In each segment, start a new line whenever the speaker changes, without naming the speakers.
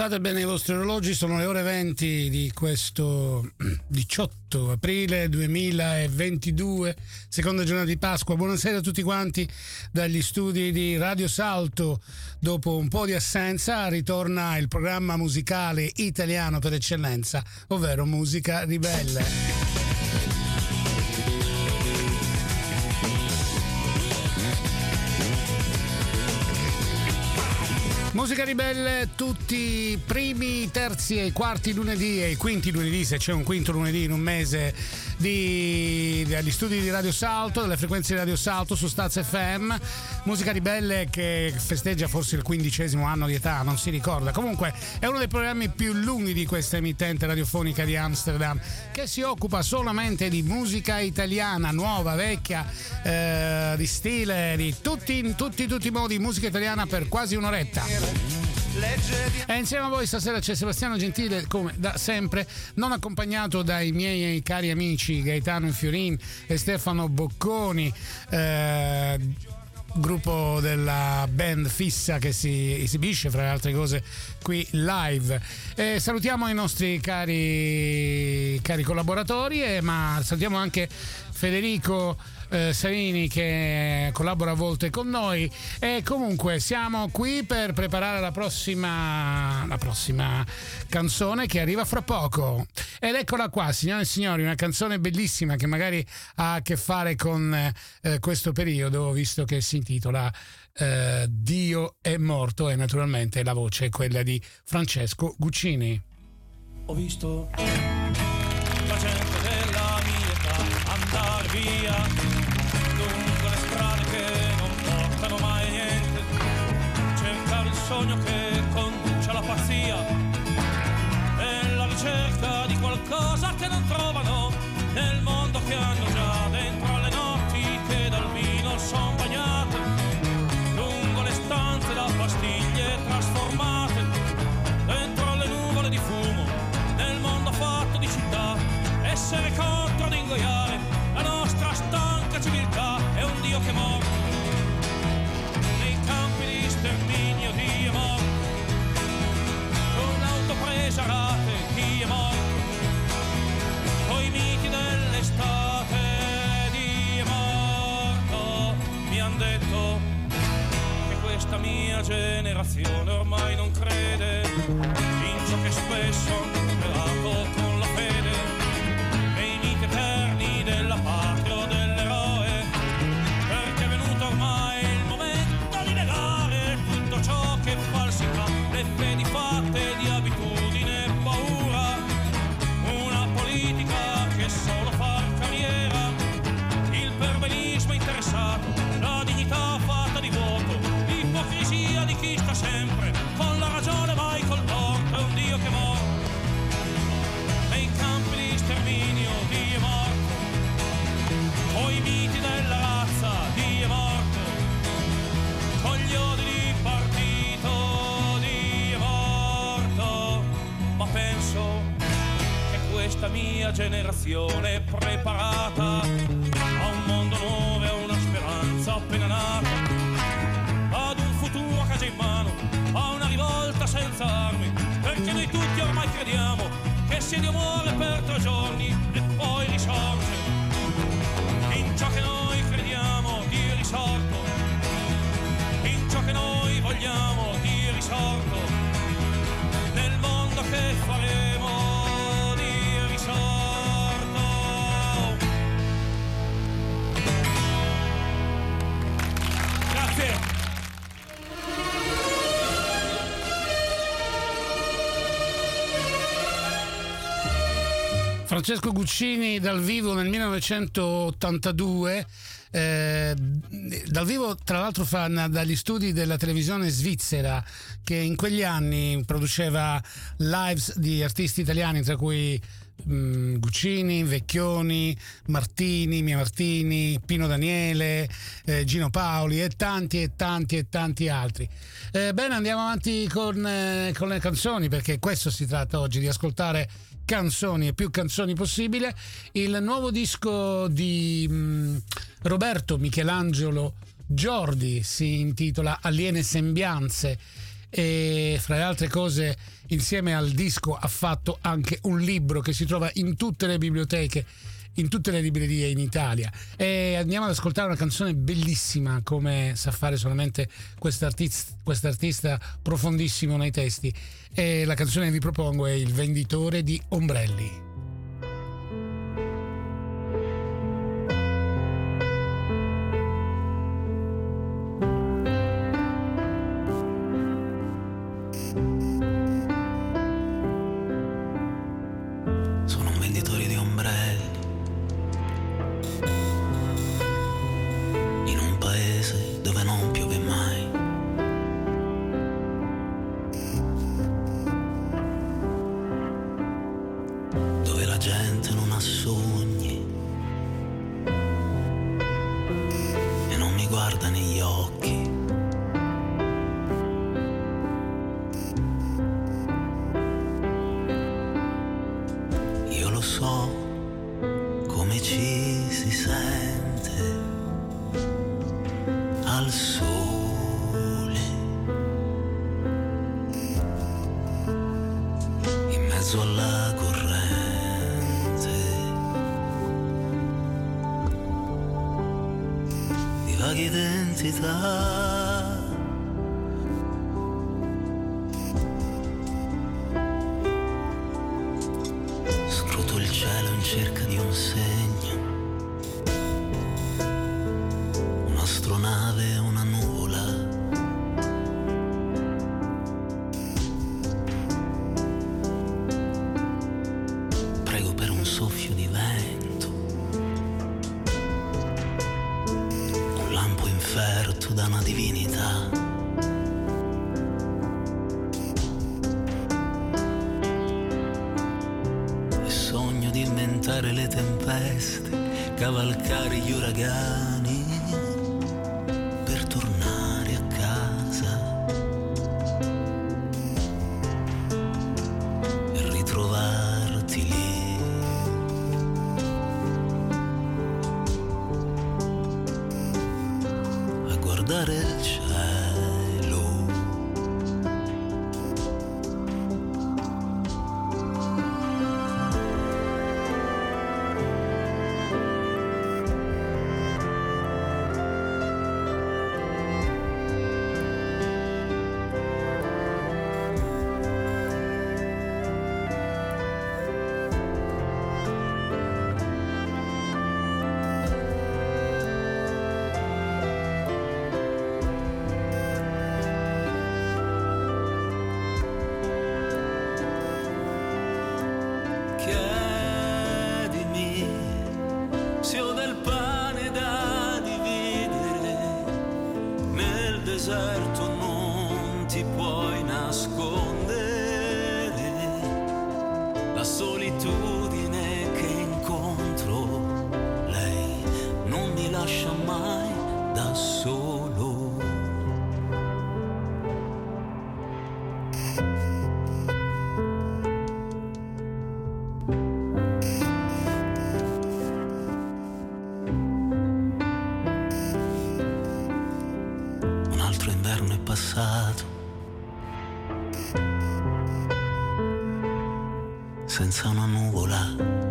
Puntate bene i vostri orologi, sono le ore 20 di questo 18 aprile 2022, seconda giornata di Pasqua. Buonasera a tutti quanti dagli studi di Radio Salto. Dopo un po' di assenza ritorna il programma musicale italiano per eccellenza, ovvero Musica Ribelle. Musica ribelle tutti i primi, terzi e quarti lunedì e i quinti lunedì, se c'è un quinto lunedì in un mese di, dagli studi di Radio Salto, delle frequenze di Radio Salto su Staz FM. Musica ribelle che festeggia forse il quindicesimo anno di età, non si ricorda. Comunque è uno dei programmi più lunghi di questa emittente radiofonica di Amsterdam che si occupa solamente di musica italiana, nuova, vecchia, eh, di stile, di tutti, in tutti, tutti i modi, musica italiana per quasi un'oretta. E insieme a voi stasera c'è Sebastiano Gentile, come da sempre, non accompagnato dai miei cari amici Gaetano Infiorin e Stefano Bocconi. Eh, gruppo della band fissa che si esibisce fra le altre cose qui live e salutiamo i nostri cari, cari collaboratori eh, ma salutiamo anche Federico eh, Savini che collabora a volte con noi. E comunque siamo qui per preparare la prossima, la prossima canzone che arriva fra poco. Ed eccola qua signore e signori una canzone bellissima che magari ha a che fare con eh, questo periodo visto che si intitola eh, Dio è morto e naturalmente la voce è quella di Francesco Guccini.
Ho visto la gente della mia età andare via sogno che conduce alla pazzia. E la ricerca di qualcosa che non trovano nel mondo che hanno già dentro le notti che dal vino sono bagnate. Lungo le stanze da pastiglie trasformate dentro le nuvole di fumo nel mondo fatto di città essere contro esarate chi è morto coi miti dell'estate di morto mi han detto che questa mia generazione ormai non crede mia
Francesco Guccini dal vivo nel 1982. Eh, dal vivo tra l'altro fa dagli studi della televisione svizzera che in quegli anni produceva lives di artisti italiani tra cui mh, Guccini, Vecchioni, Martini, Mia Martini, Pino Daniele, eh, Gino Paoli e tanti e tanti e tanti altri. Eh, bene, andiamo avanti con, eh, con le canzoni perché questo si tratta oggi di ascoltare canzoni e più canzoni possibile. Il nuovo disco di mh, mm, Roberto Michelangelo Giordi si intitola Aliene Sembianze
e fra le altre cose insieme al disco ha fatto anche un libro che si trova in tutte le biblioteche in tutte le librerie in Italia e andiamo ad ascoltare una canzone bellissima come sa fare solamente quest'artista, quest'artista profondissimo nei testi e la canzone che vi propongo è Il venditore di ombrelli. un soffio di vento, un lampo inferto da una divinità. E sogno di inventare le tempeste, cavalcare gli uragani. Il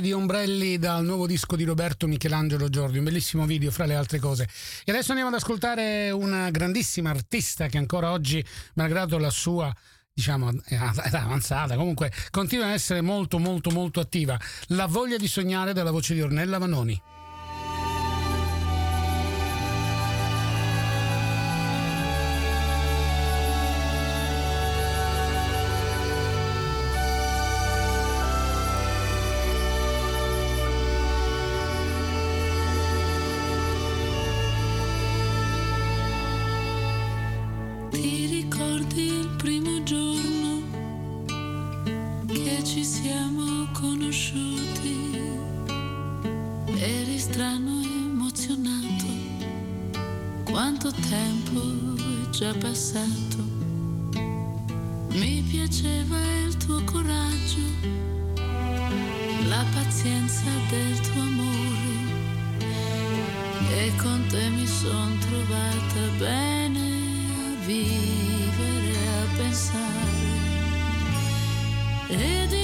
di
ombrelli dal nuovo disco di Roberto Michelangelo Giordi, un bellissimo video fra le altre cose. E adesso andiamo ad ascoltare una grandissima artista che ancora oggi, malgrado la sua diciamo età avanzata, comunque continua a essere molto molto molto attiva. La voglia di sognare della voce di Ornella Vanoni.
Te mi son trovata bene a vivere, a pensare. Ed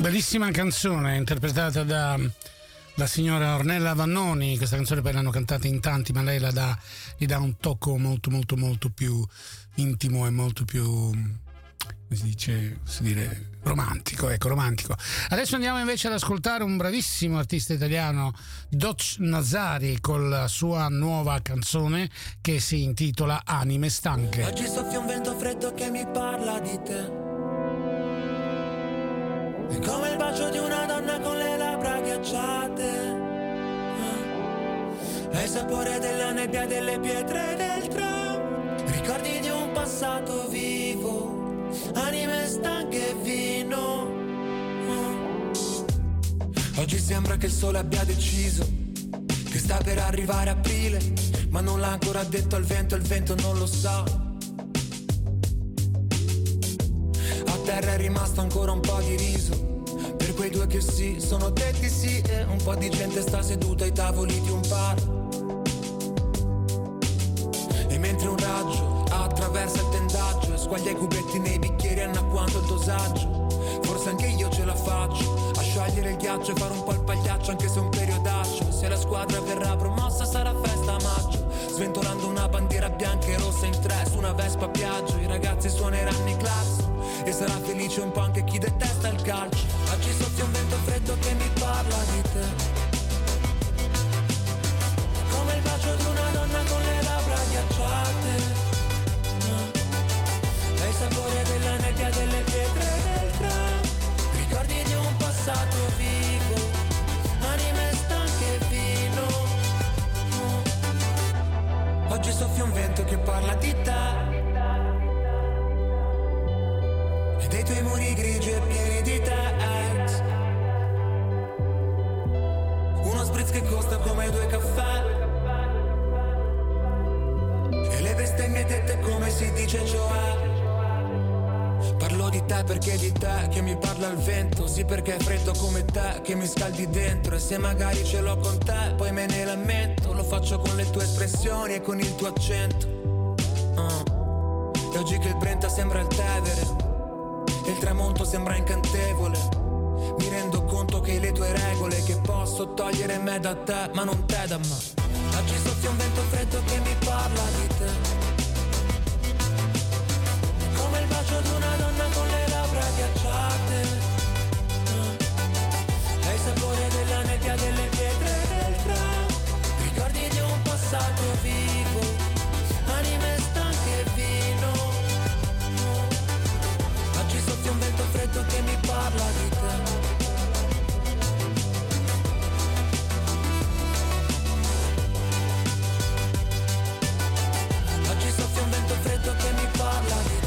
Bellissima canzone interpretata da la signora Ornella Vannoni. Questa canzone poi l'hanno cantata in tanti, ma lei dà, gli dà un tocco molto, molto, molto più intimo e molto più. come si dice, si dire, romantico, ecco, romantico. Adesso andiamo invece ad ascoltare un bravissimo artista italiano, Doc Nazari, con la sua nuova canzone che si intitola Anime Stanche.
Oggi soffia un vento freddo che mi parla di te. È come il bacio di una donna con le labbra ghiacciate. È il sapore della nebbia delle pietre del tram. Ricordi di un passato vivo. Anime stanche e vino. Oggi sembra che il sole abbia deciso che sta per arrivare aprile, ma non l'ha ancora detto al vento, il vento non lo sa. Terra è rimasto ancora un po' di riso per quei due che sì, sono detti sì e un po' di gente sta seduta ai tavoli di un bar. E mentre un raggio attraversa il tendaggio e squaglia i cubetti nei bicchieri annacquando il dosaggio, forse anche io ce la faccio a sciogliere il ghiaccio e fare un po' il pagliaccio anche se è un periodaccio. Se la squadra verrà promossa sarà festa a maggio, sventolando una bandiera bianca e rossa in tre su una vespa a piaggio. I ragazzi suoneranno i class e sarà felice un po' anche chi detesta il calcio. Oggi soffia un vento freddo che mi parla di te. Come il bacio di una donna con le Oggi soffia un vento che parla di te. E dei tuoi muri grigi e pieni di te. Uno spritz che costa come due caffè E le bestemmie dette come si dice cioè Parlo di te perché di te che mi parla il vento Sì perché è freddo come te che mi scaldi dentro E se magari ce l'ho con te poi me ne lamento Lo faccio con le tue espressioni e con il tuo accento Ah. E oggi che il Brenta sembra il Tevere e il tramonto sembra incantevole. Mi rendo conto che le tue regole che posso togliere me da te, ma non te da me. Oggi soffia un vento freddo che mi parla di te. Sapore della nebbia delle pietre del tram. Ricordi di un passato vivo. Anime stanche e vino. Oggi soffia un vento freddo che mi parla di te. Oggi soffia un vento freddo che mi parla di te.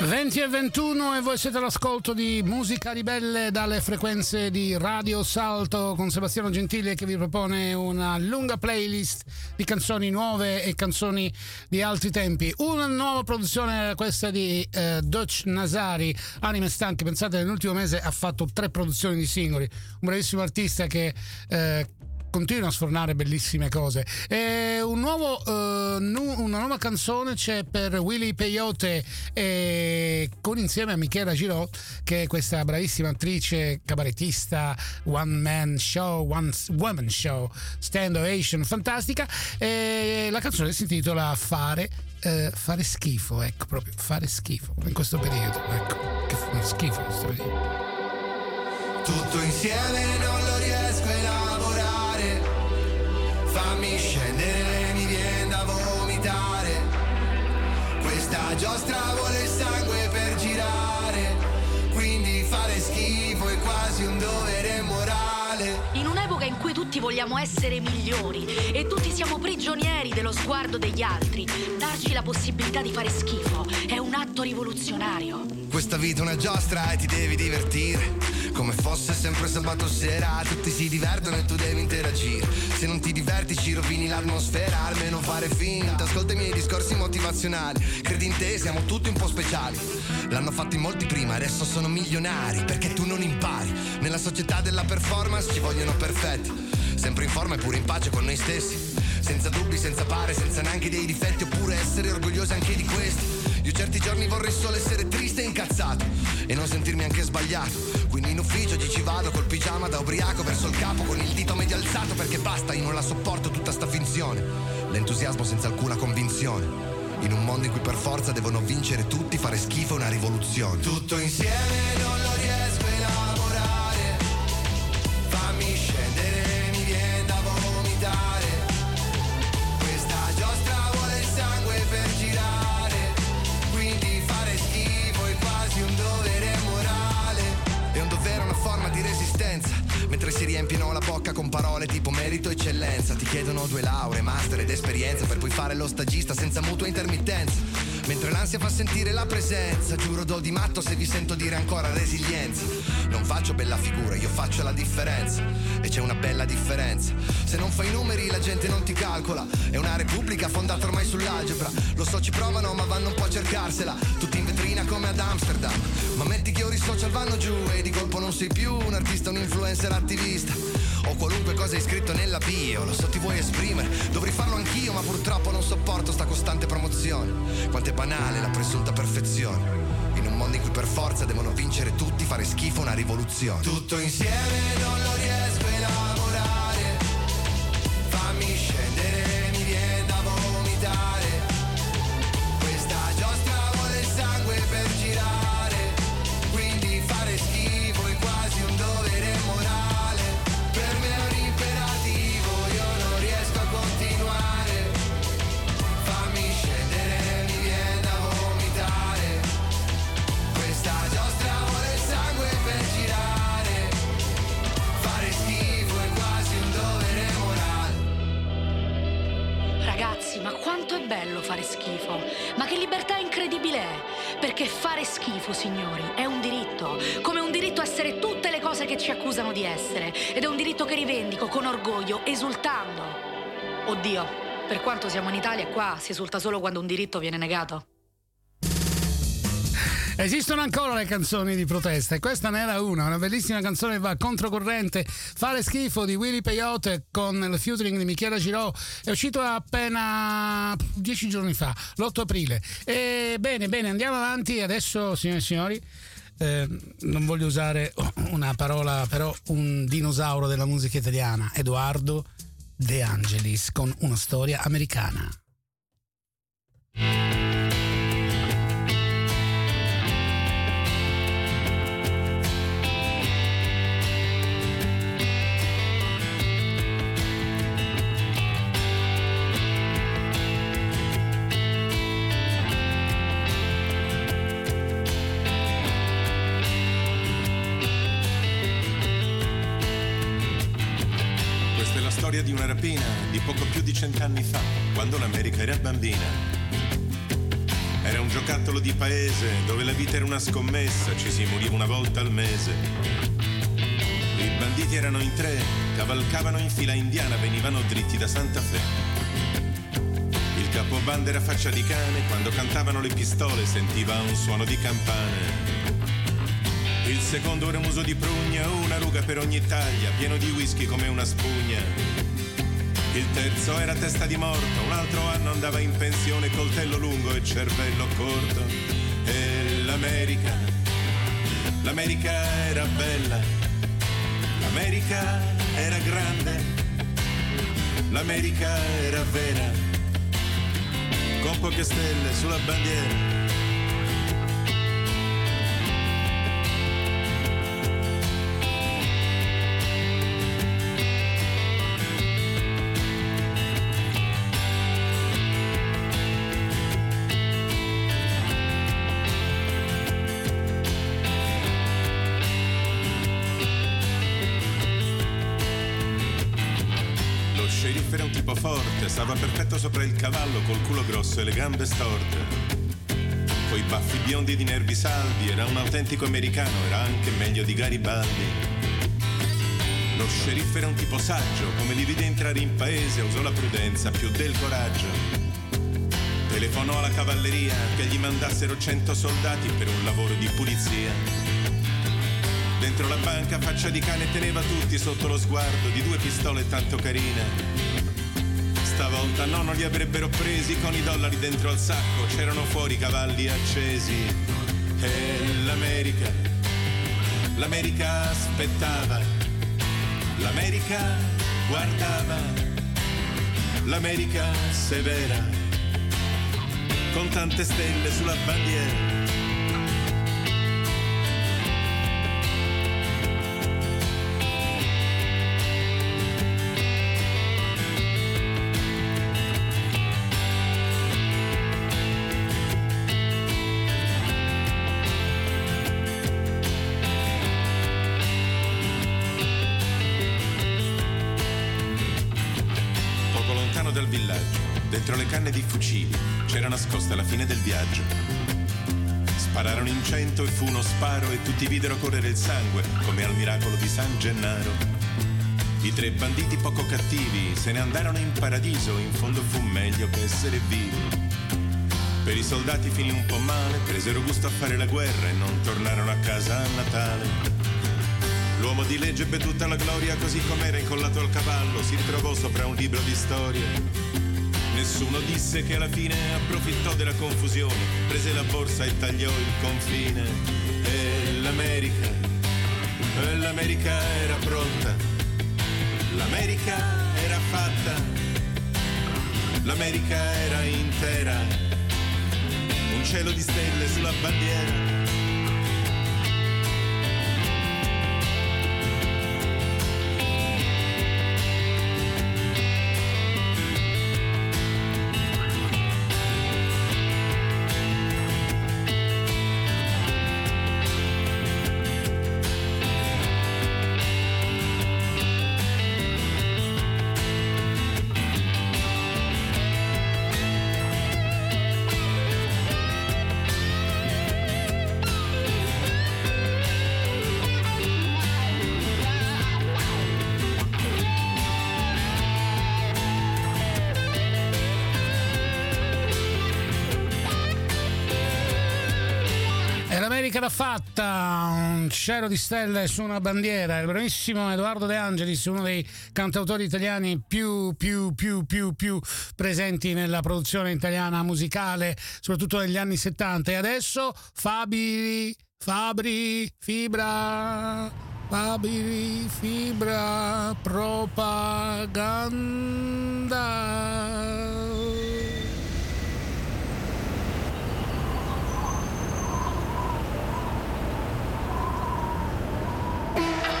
20 e 21 e voi siete all'ascolto di Musica Ribelle dalle frequenze di Radio Salto con Sebastiano Gentile che vi propone una lunga playlist di canzoni nuove e canzoni di altri tempi. Una nuova produzione questa di eh, Dutch Nasari, Anime Stanche, pensate nell'ultimo mese ha fatto tre produzioni di singoli, un bravissimo artista che eh, continua a sfornare bellissime cose. E un nuovo, eh, nu- una nuova canzone c'è per Willy Peyote e con insieme a Michela Giraud, che è questa bravissima attrice, cabarettista, one man show, one woman show, stand ovation, fantastica. E la canzone si intitola Fare. eh, fare schifo, ecco proprio, fare schifo in questo periodo, ecco, che schifo questo periodo.
Tutto insieme non lo riesco Fammi scendere, mi viene da vomitare. Questa giostra vuole sangue per girare Quindi fare schifo è quasi un dovere
tutti vogliamo essere migliori e tutti siamo prigionieri dello sguardo degli altri, darci la possibilità di fare schifo è un atto rivoluzionario.
Questa vita è una giostra e ti devi divertire. Come fosse sempre sabato sera Tutti si divertono e tu devi interagire. Se non ti diverti ci rovini l'atmosfera Almeno fare finta. Ascolta i miei discorsi motivazionali. Credi in te, siamo tutti un po' speciali. L'hanno fatto in molti prima, adesso sono milionari Perché tu non impari. Nella società della performance ci vogliono perfetti Sempre in forma e pure in pace con noi stessi Senza dubbi, senza pare, senza neanche dei difetti Oppure essere orgogliosi anche di questi io certi giorni vorrei solo essere triste e incazzato e non sentirmi anche sbagliato. Quindi in ufficio oggi ci vado col pigiama da ubriaco verso il capo con il dito medio alzato perché basta, io non la sopporto tutta sta finzione. L'entusiasmo senza alcuna convinzione. In un mondo in cui per forza devono vincere tutti, fare schifo è una rivoluzione. Tutto insieme non lo riesco si riempiono la bocca con parole tipo merito, eccellenza. Ti chiedono due lauree, master ed esperienza per poi fare lo stagista senza mutua intermittenza. Mentre l'ansia fa sentire la presenza, giuro do di matto se vi sento dire ancora resilienza. Non faccio bella figura, io faccio la differenza. E c'è una bella differenza. Se non fai i numeri la gente non ti calcola. È una repubblica fondata ormai sull'algebra. Lo so ci provano ma vanno un po' a cercarsela. Tutti in vetrina come ad Amsterdam. Ma metti che ora i social vanno giù e di colpo non sei più un artista, un influencer attivista. O qualunque cosa hai scritto nella bio, lo so ti vuoi esprimere. Dovrei farlo anch'io ma purtroppo non sopporto sta costante promozione. Quanto è banale la presunta perfezione. In un mondo in cui per forza devono vincere tutti, fare schifo una rivoluzione. Tutto insieme non lo riesco schifo,
signori, è un diritto. Come un diritto essere tutte le cose che ci accusano di essere. Ed è un diritto che rivendico con orgoglio, esultando. Oddio, per quanto siamo in Italia, qua si esulta solo quando un diritto viene negato.
Esistono ancora le canzoni di protesta e questa ne era una, una bellissima canzone che va controcorrente, Fare schifo di Willy Peyote con il featuring di Michela Girò, è uscito appena dieci giorni fa, l'8 aprile. E bene, bene, andiamo avanti adesso, signore e signori. eh, non voglio usare una parola, però un dinosauro della musica italiana, Edoardo De Angelis con una storia americana.
Cent'anni fa, quando l'America era bambina. Era un giocattolo di paese dove la vita era una scommessa, ci si moriva una volta al mese. I banditi erano in tre, cavalcavano in fila indiana, venivano dritti da Santa Fe. Il capobanda era faccia di cane, quando cantavano le pistole sentiva un suono di campane. Il secondo era un muso di prugna, una ruga per ogni taglia, pieno di whisky come una spugna. Il terzo era testa di morto, un altro anno andava in pensione, coltello lungo e cervello corto. E l'America, l'America era bella, l'America era grande, l'America era vera, con poche stelle sulla bandiera. Stava perfetto sopra il cavallo col culo grosso e le gambe storte. Coi baffi biondi di nervi saldi, era un autentico americano, era anche meglio di Garibaldi. Lo sceriffo era un tipo saggio, come li vide entrare in paese, usò la prudenza più del coraggio. Telefonò alla cavalleria che gli mandassero cento soldati per un lavoro di pulizia. Dentro la banca faccia di cane teneva tutti sotto lo sguardo di due pistole tanto carine. Stavolta no, non li avrebbero presi con i dollari dentro al sacco, c'erano fuori cavalli accesi. E l'America, l'America aspettava, l'America guardava, l'America severa, con tante stelle sulla bandiera. Canne di fucili, c'era nascosta la fine del viaggio. Spararono in cento e fu uno sparo e tutti videro correre il sangue, come al miracolo di San Gennaro. I tre banditi poco cattivi se ne andarono in paradiso, in fondo fu meglio che essere vivi. Per i soldati finì un po' male, presero gusto a fare la guerra e non tornarono a casa a Natale. L'uomo di legge ebbe tutta la gloria così com'era incollato al cavallo, si ritrovò sopra un libro di storie. Nessuno disse che alla fine approfittò della confusione, prese la borsa e tagliò il confine. E l'America, l'America era pronta, l'America era fatta, l'America era intera un cielo di stelle sulla bandiera.
Era fatta, un cielo di stelle su una bandiera, il bravissimo Edoardo De Angelis, uno dei cantautori italiani più, più, più, più, più presenti nella produzione italiana musicale, soprattutto negli anni 70. E adesso Fabi, Fabri, Fibra, Fabri, Fibra, Propaganda.
Thank you.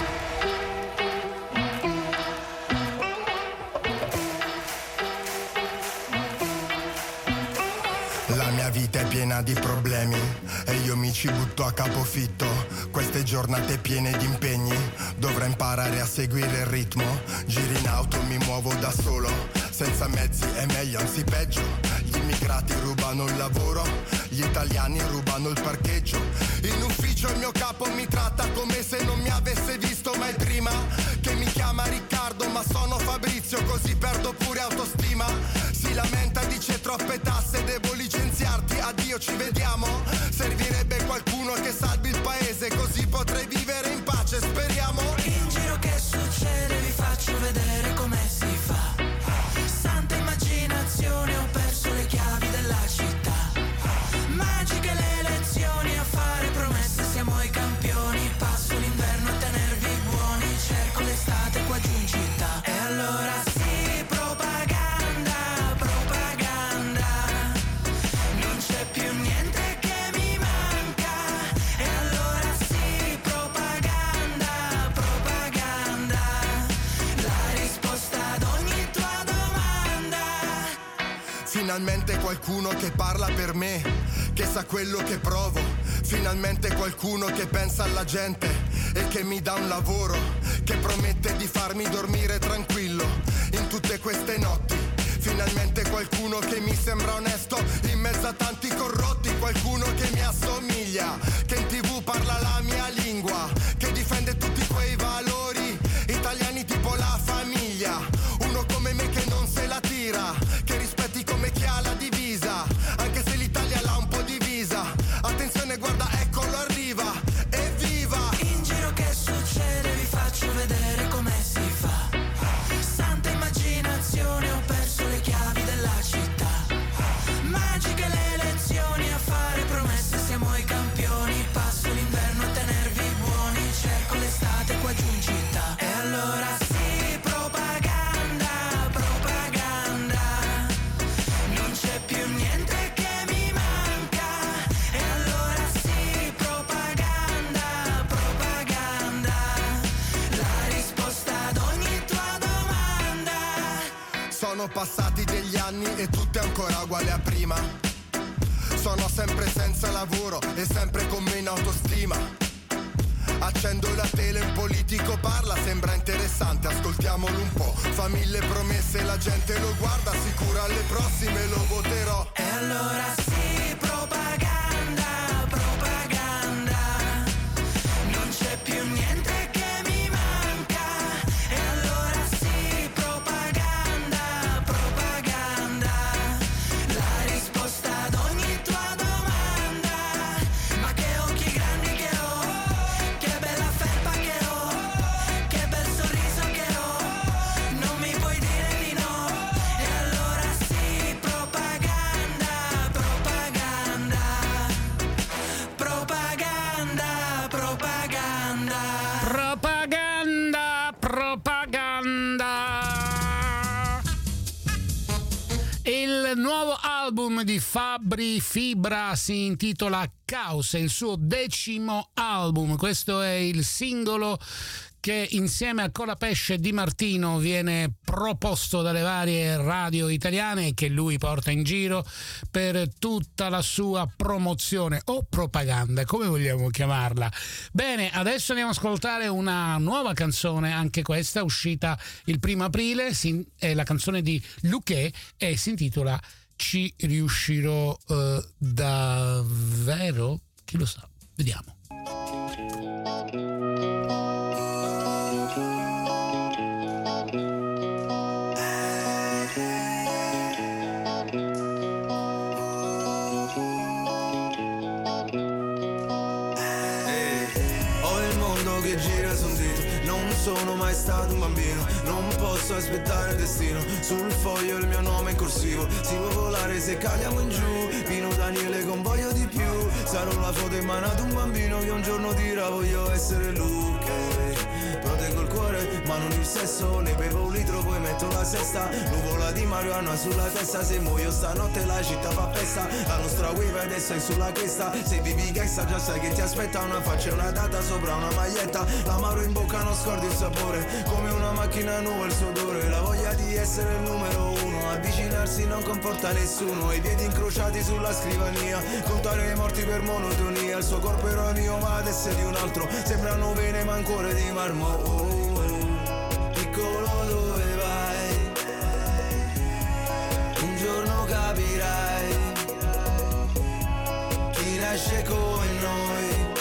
Piena di problemi e io mi ci butto a capofitto. Queste giornate piene di impegni, dovrei imparare a seguire il ritmo. Giri in auto, mi muovo da solo, senza mezzi è meglio, anzi peggio. Gli immigrati rubano il lavoro, gli italiani rubano il parcheggio. In ufficio il mio capo mi tratta come se non mi avesse visto mai prima. Che mi chiama Riccardo, ma sono Fabrizio, così perdo pure autostima. Si lamenta, dice troppe tasse, devo tutti addio ci vediamo. Servirebbe qualcuno che salvi il paese Così potrei vivere in pace speriamo.
In giro che succede vi faccio vedere
qualcuno che parla per me, che sa quello che provo. Finalmente qualcuno che pensa alla gente e che mi dà un lavoro, che promette di farmi dormire tranquillo in tutte queste notti. Finalmente qualcuno che mi sembra onesto in mezzo a tanti corrotti, qualcuno che mi assomiglia, che in tv parla la mia lingua, anni e tutto è ancora uguale a prima. Sono sempre senza lavoro e sempre con meno autostima. Accendo la tele, un politico parla, sembra interessante, ascoltiamolo un po'. Fa mille promesse, la gente lo guarda, sicura alle prossime lo voterò.
E allora sì, di
Fabri Fibra si intitola Caos, il suo decimo album. Questo è il singolo che insieme a Colapesce Di Martino viene proposto dalle varie radio italiane e che lui porta in giro per tutta la sua promozione o propaganda, come vogliamo chiamarla. Bene, adesso andiamo ad ascoltare una nuova canzone, anche questa uscita il primo aprile, è la canzone di Luque e si intitola Ci riuscirò eh, davvero? Chi lo sa? Vediamo.
Sono mai stato un bambino Non posso aspettare il destino Sul foglio il mio nome in corsivo Si può se cadiamo in giù. Pino Daniele con voglio di più. Sarò la foto in mano ad un bambino Che un giorno dirà voglio essere Luca Proteggo il cuore ma non il sesso. Ne bevo un litro poi metto la sesta. Nuvola di marijuana sulla testa. Se muoio stanotte la città fa festa. La nostra wave adesso è sulla cresta. Se vivi gangsta già sai che ti aspetta Una faccia e una data sopra una maglietta. L'amaro in bocca non scordi il sapore. Come una macchina nuova il suo odore La voglia di essere il numero uno Avvicinarsi non comporta nessuno. I piedi incrociati sulla scrivania. Contare i morti per monotonia. Il suo corpo era mio ma adesso è di un altro. Sembrano vene ma ancora di marmo. Oh, oh. Piccolo dove vai? Un giorno capirai Chi nasce come noi.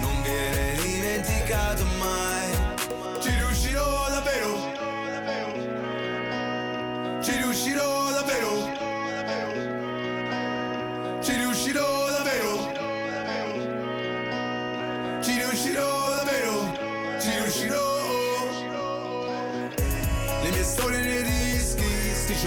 Non viene dimenticato mai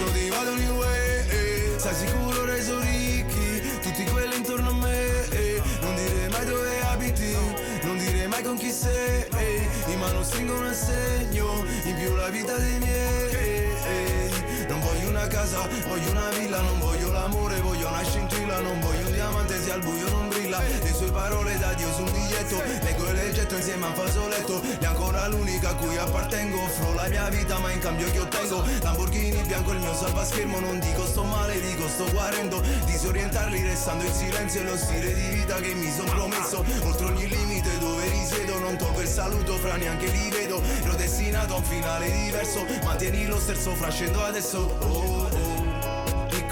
Striscio di vado in way Sai sicuro reso ricchi Tutti quelli intorno a me eh. Non dire mai dove abiti Non dire mai con chi sei eh. In mano stringo un assegno In più la vita dei miei eh, eh. Non voglio una casa, voglio una villa Non voglio l'amore, voglio una scintilla Non voglio un diamante se al buio non brilla. Le sue parole da Dio su un biglietto Leggo e le getto insieme a un fazzoletto. E ancora l'unica a cui appartengo Offro la mia vita ma in cambio che ottengo? Lamborghini bianco il mio salvaschermo Non dico sto male, dico sto guarendo. Disorientarli restando in silenzio È lo stile di vita che mi son promesso. Oltre ogni limite dove risiedo Non tolgo il saluto fra neanche li vedo. Ero destinato a un finale diverso Mantieni lo sterzo fra scendo adesso. Oh oh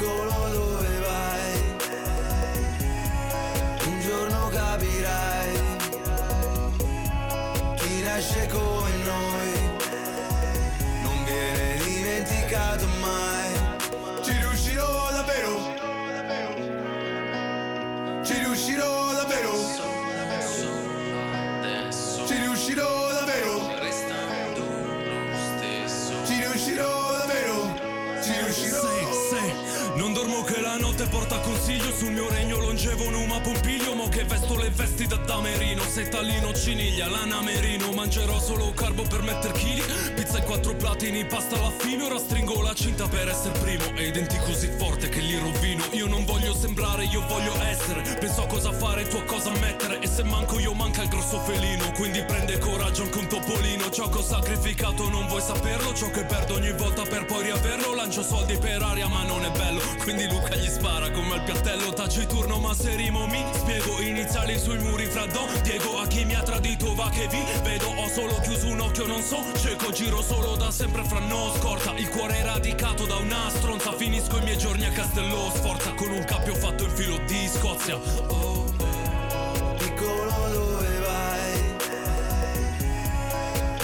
Piccolo dove vai? Un giorno capirai Chi nasce come noi. Non viene dimenticato mai
mio regno longevo Numa Pompilio Mo che vesto le vesti da damerino. Settalino, ciniglia, lana merino. Mangerò solo carbo per metter chili. Pizza e quattro platini, pasta alla fine. Ora stringo la cinta per essere primo. E i denti così forte che li rovino. Io non voglio sembrare, io voglio essere. Penso a cosa fare, tu a cosa mettere. E se manco io manca il grosso felino. Quindi prende coraggio anche un topolino. Ciò che ho sacrificato non vuoi saperlo. Ciò che perdo ogni volta per poi riaverlo. Lancio soldi per aria ma non è bello. Quindi Luca gli spara come al piattello. Taciturno ma se rimo mi spiego iniziali sui muri fra Don Diego a chi mi ha tradito va che vi vedo. Ho solo chiuso un occhio non so cieco giro solo da sempre fra no scorta. Il cuore radicato da una stronza finisco i miei giorni a Castello sforza. Con un cappio fatto in filo di Scozia. Oh,
piccolo dove vai?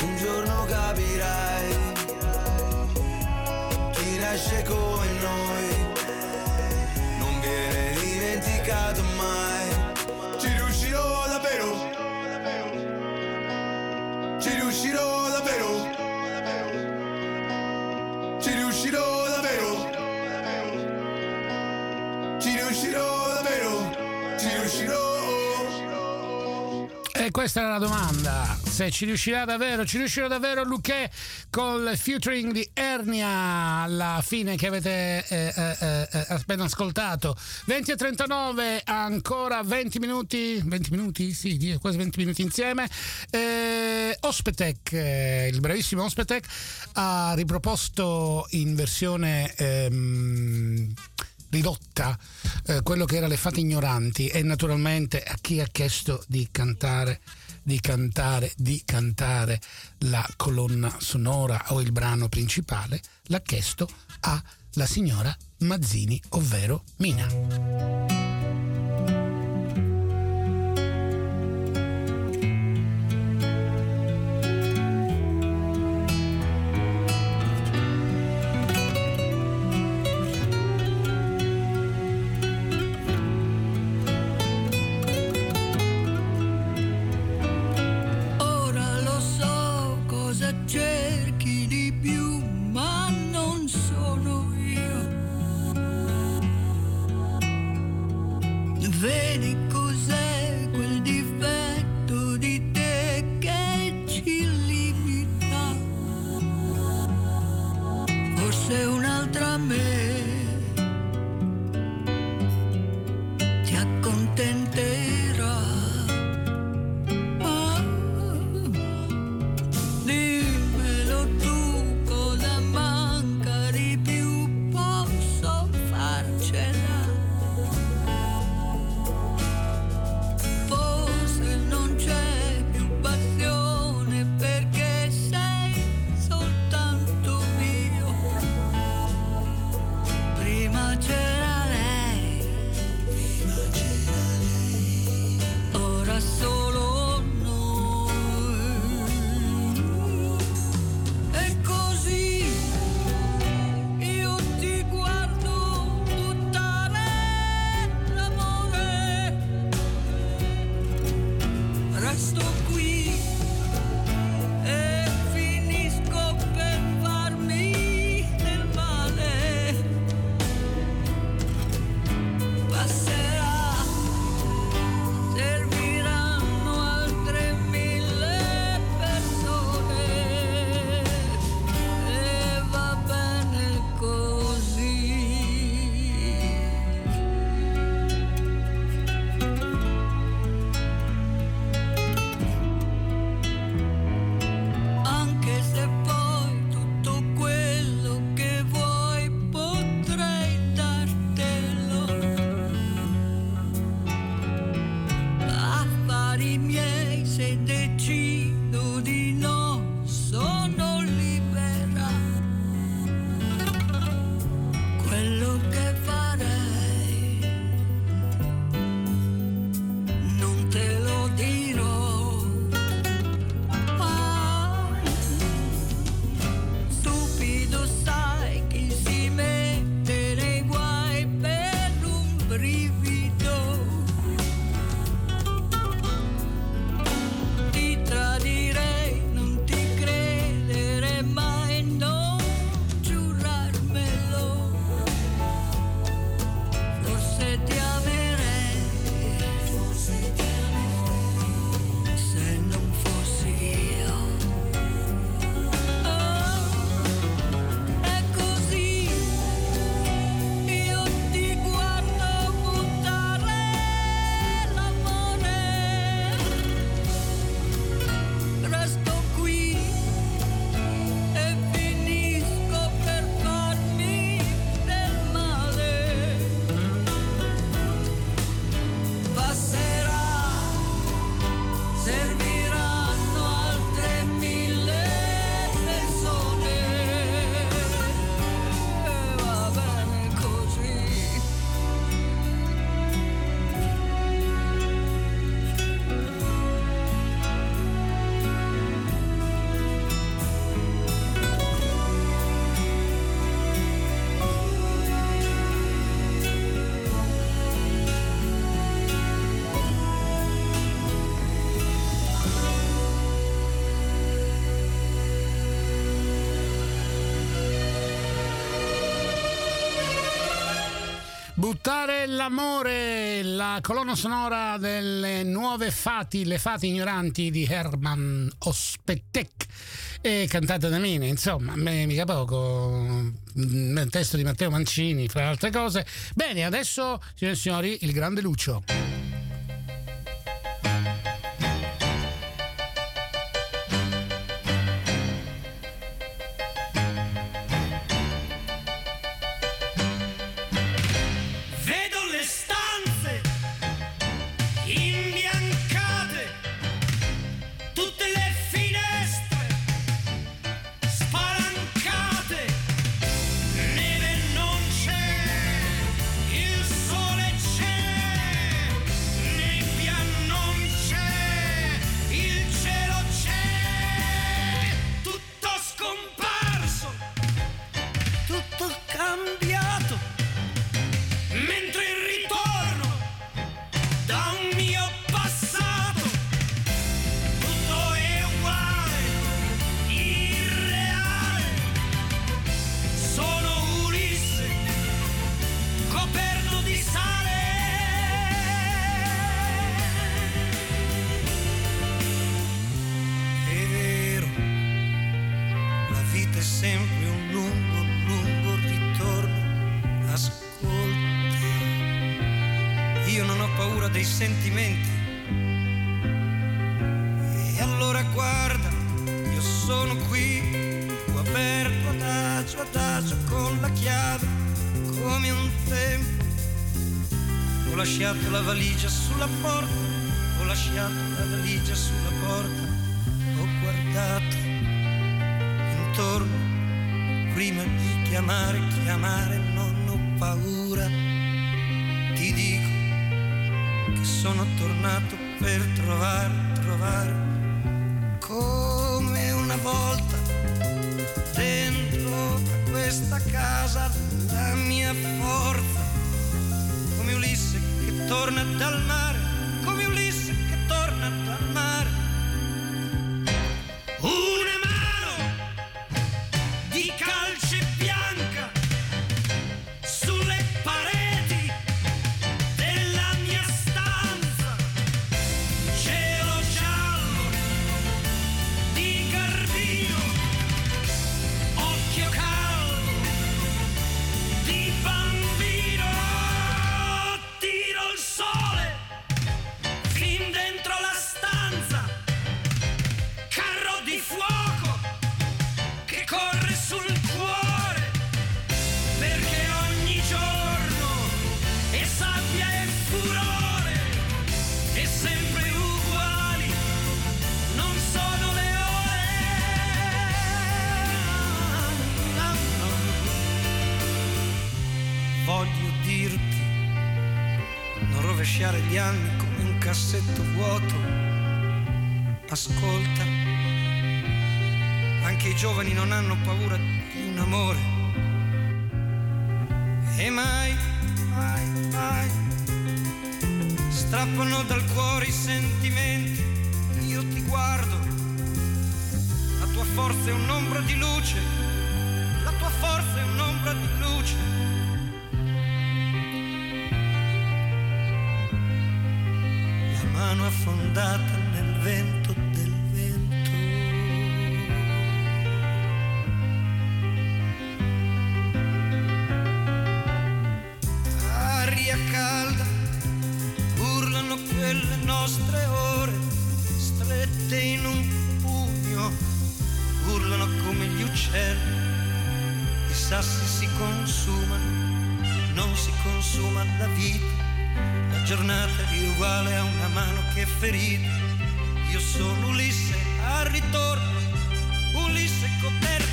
Un giorno capirai chi nasce come noi dimenticato mai. Ci riuscirò davvero? Ci riuscirò davvero? Ci riuscirò davvero? Ci riuscirò davvero? Ci riuscirò?
E questa era la domanda, se ci riuscirà davvero, ci riuscirà davvero Luque col featuring di Ernia alla fine che avete eh, eh, eh, appena ascoltato. 20 e 39, ancora 20 minuti, 20 minuti? Sì, quasi 20 minuti insieme. Eh, Ospetec, eh, il bravissimo Ospetec, ha riproposto in versione... ehm, ridotta eh, quello che era le fate ignoranti e naturalmente a chi ha chiesto di cantare di cantare di cantare la colonna sonora o il brano principale l'ha chiesto alla signora Mazzini ovvero Mina
Buttare l'amore, la colonna sonora delle nuove fati, le fati ignoranti di Herman Ospetek, cantata da Mine, insomma, mica poco, nel testo di Matteo Mancini, fra altre cose. Bene, adesso, signore e signori, il grande Lucio. pioggia sulla porta, ho guardato intorno, prima di chiamare, chiamare non ho paura, ti dico che sono tornato per trovare, trovare come una volta dentro questa casa la mia forza, come Ulisse che torna
dal
mare forza è un'ombra di luce, la tua forza è un'ombra di luce. La mano affondata nel vento giornata è uguale a una mano che è ferita. Io sono Ulisse al ritorno, Ulisse coperto.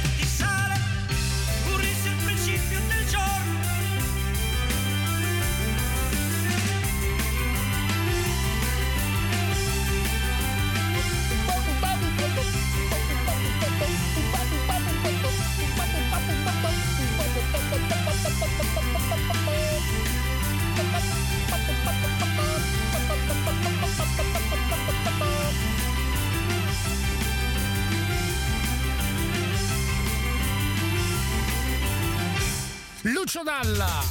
Galla.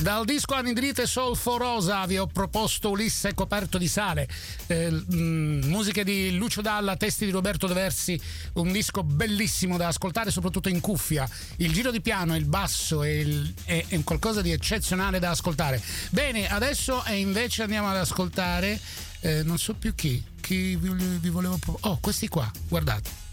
Dal disco Anidrite Solforosa vi ho proposto Ulisse coperto di sale, eh, mh, musiche di Lucio Dalla, testi di Roberto De Versi, un disco bellissimo da ascoltare soprattutto in cuffia. Il giro di piano, il basso è, il, è, è qualcosa di eccezionale da ascoltare. Bene, adesso invece andiamo ad ascoltare, eh, non so più chi, chi vi, vi volevo... Oh, questi qua, guardate.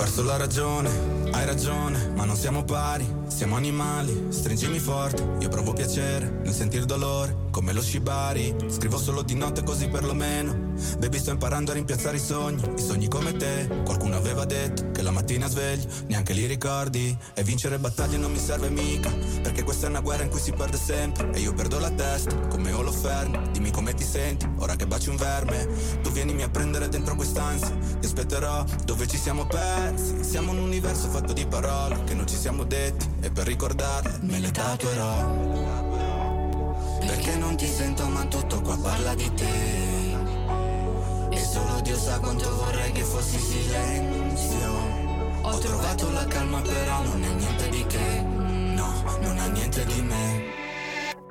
Perso la ragione, hai ragione, ma non siamo pari, siamo animali, stringimi forte, io provo piacere nel sentir dolore, come lo shibari, scrivo solo di notte così perlomeno. Baby sto imparando a rimpiazzare i sogni, i sogni come te, qualcuno aveva detto che la mattina sveglio, neanche li ricordi, e vincere battaglie non mi serve mica, perché questa è una guerra in cui si perde sempre, e io perdo la testa, come Holoferno, dimmi come ti senti, ora che baci un verme, tu vienimi a prendere dentro quest'ansia, ti aspetterò dove ci siamo persi, siamo un universo fatto di parole che non ci siamo detti, e per ricordarle me le tatuerò. Perché non ti sento ma tutto qua parla di te solo Dio sa quanto vorrei che fossi silenzio. Ho trovato la calma però non è niente di che. No, non ha niente di me.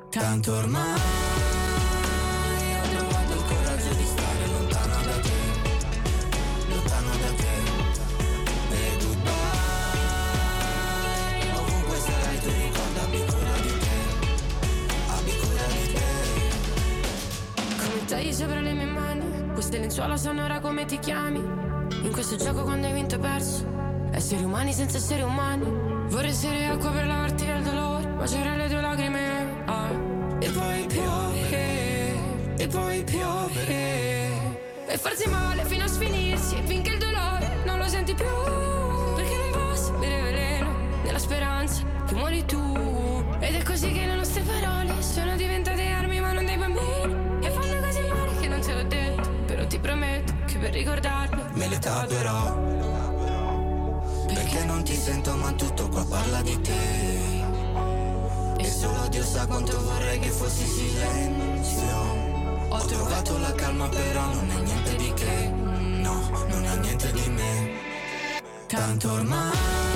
Tanto ormai
Queste lenzuola sanno ora come ti chiami. In questo gioco quando hai vinto e perso. Esseri umani senza esseri umani. Vorrei essere acqua per lavarti dal dolore c'era le tue lacrime. Ah. E poi piove E poi piove. E farsi male fino a sfinirsi Finché il dolore non lo senti più. Perché non posso bere veleno Nella speranza che muori tu. Ed è così che le nostre parole Sono diventate armi per ricordarlo.
Me le tatuerò Perché non ti sento ma tutto qua parla di te. E solo Dio sa quanto vorrei che fossi silenzio. Ho trovato la calma però non è niente di che. No, non ha niente di me. Tanto ormai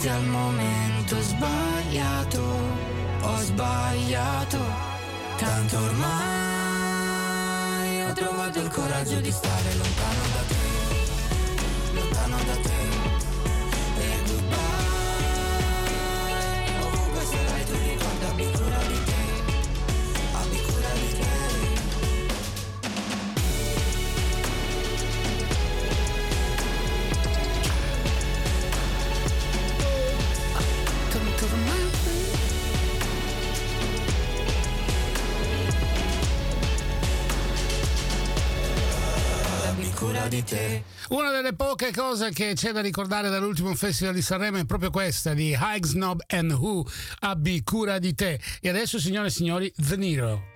Giusti al momento sbagliato Ho sbagliato Tanto ormai ho trovato il coraggio di stare Lontano
Una delle poche cose che c'è da ricordare dall'ultimo festival di Sanremo è proprio questa di High Snob and Who, abbi cura di te. E adesso, signore e signori, The Nero.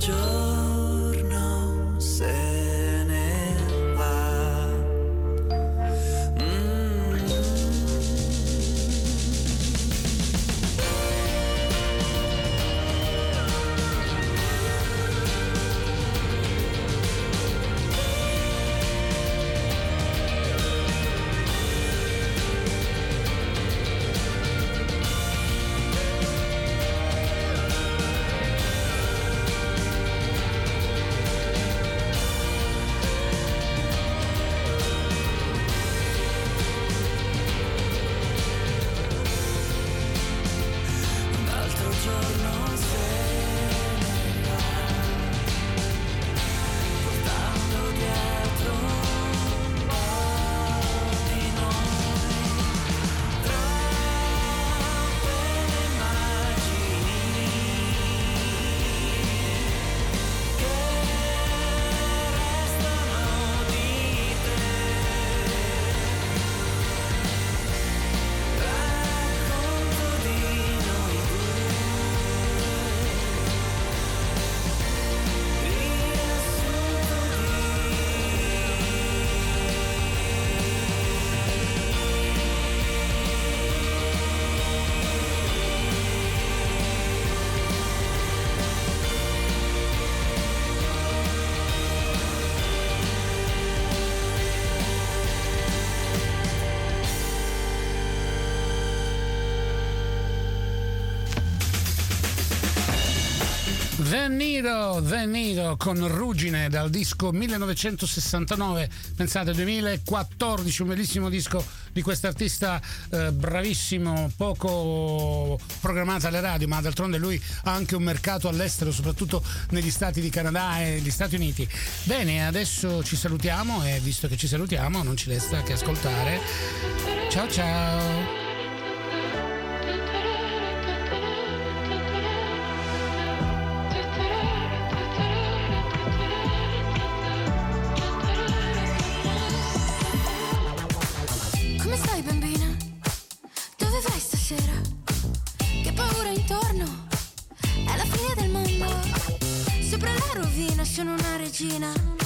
着。
The Niro, The Niro con Ruggine dal disco 1969, pensate 2014, un bellissimo disco di quest'artista eh, bravissimo, poco programmata alle radio, ma d'altronde lui ha anche un mercato all'estero, soprattutto negli stati di Canada e negli Stati Uniti. Bene, adesso ci salutiamo e visto che ci salutiamo non ci resta che ascoltare. Ciao ciao!
Sono una regina.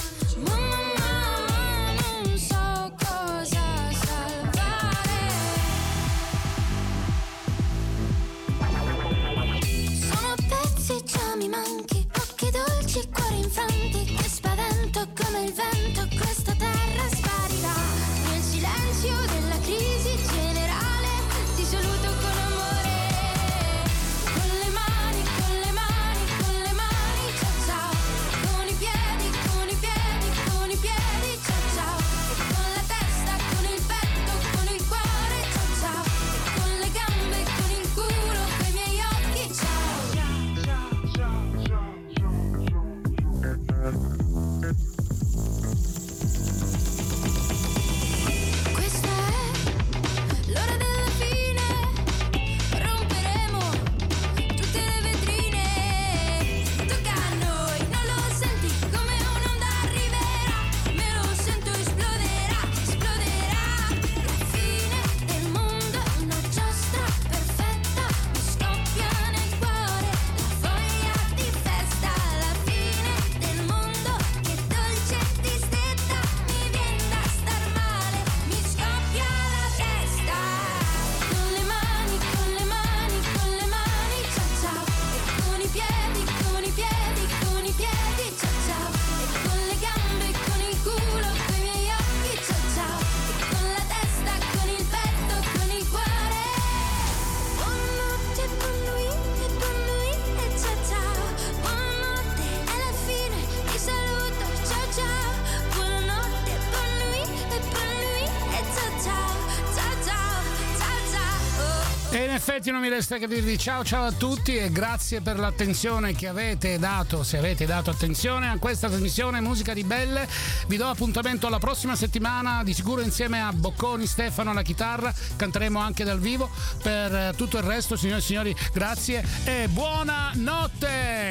Effetti non mi resta che dirvi ciao ciao a tutti e grazie per l'attenzione che avete dato, se avete dato attenzione a questa trasmissione Musica di Belle. Vi do appuntamento alla prossima settimana, di sicuro insieme a Bocconi Stefano alla chitarra, canteremo anche dal vivo. Per eh, tutto il resto, signore e signori, grazie e buonanotte!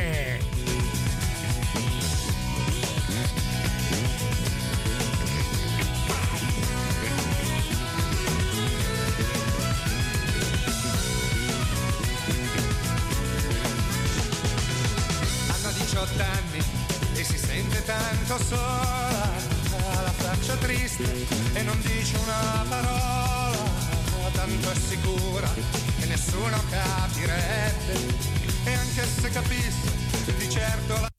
Triste e non dice una parola, tanto è sicura che nessuno capirebbe e anche se capisse di certo la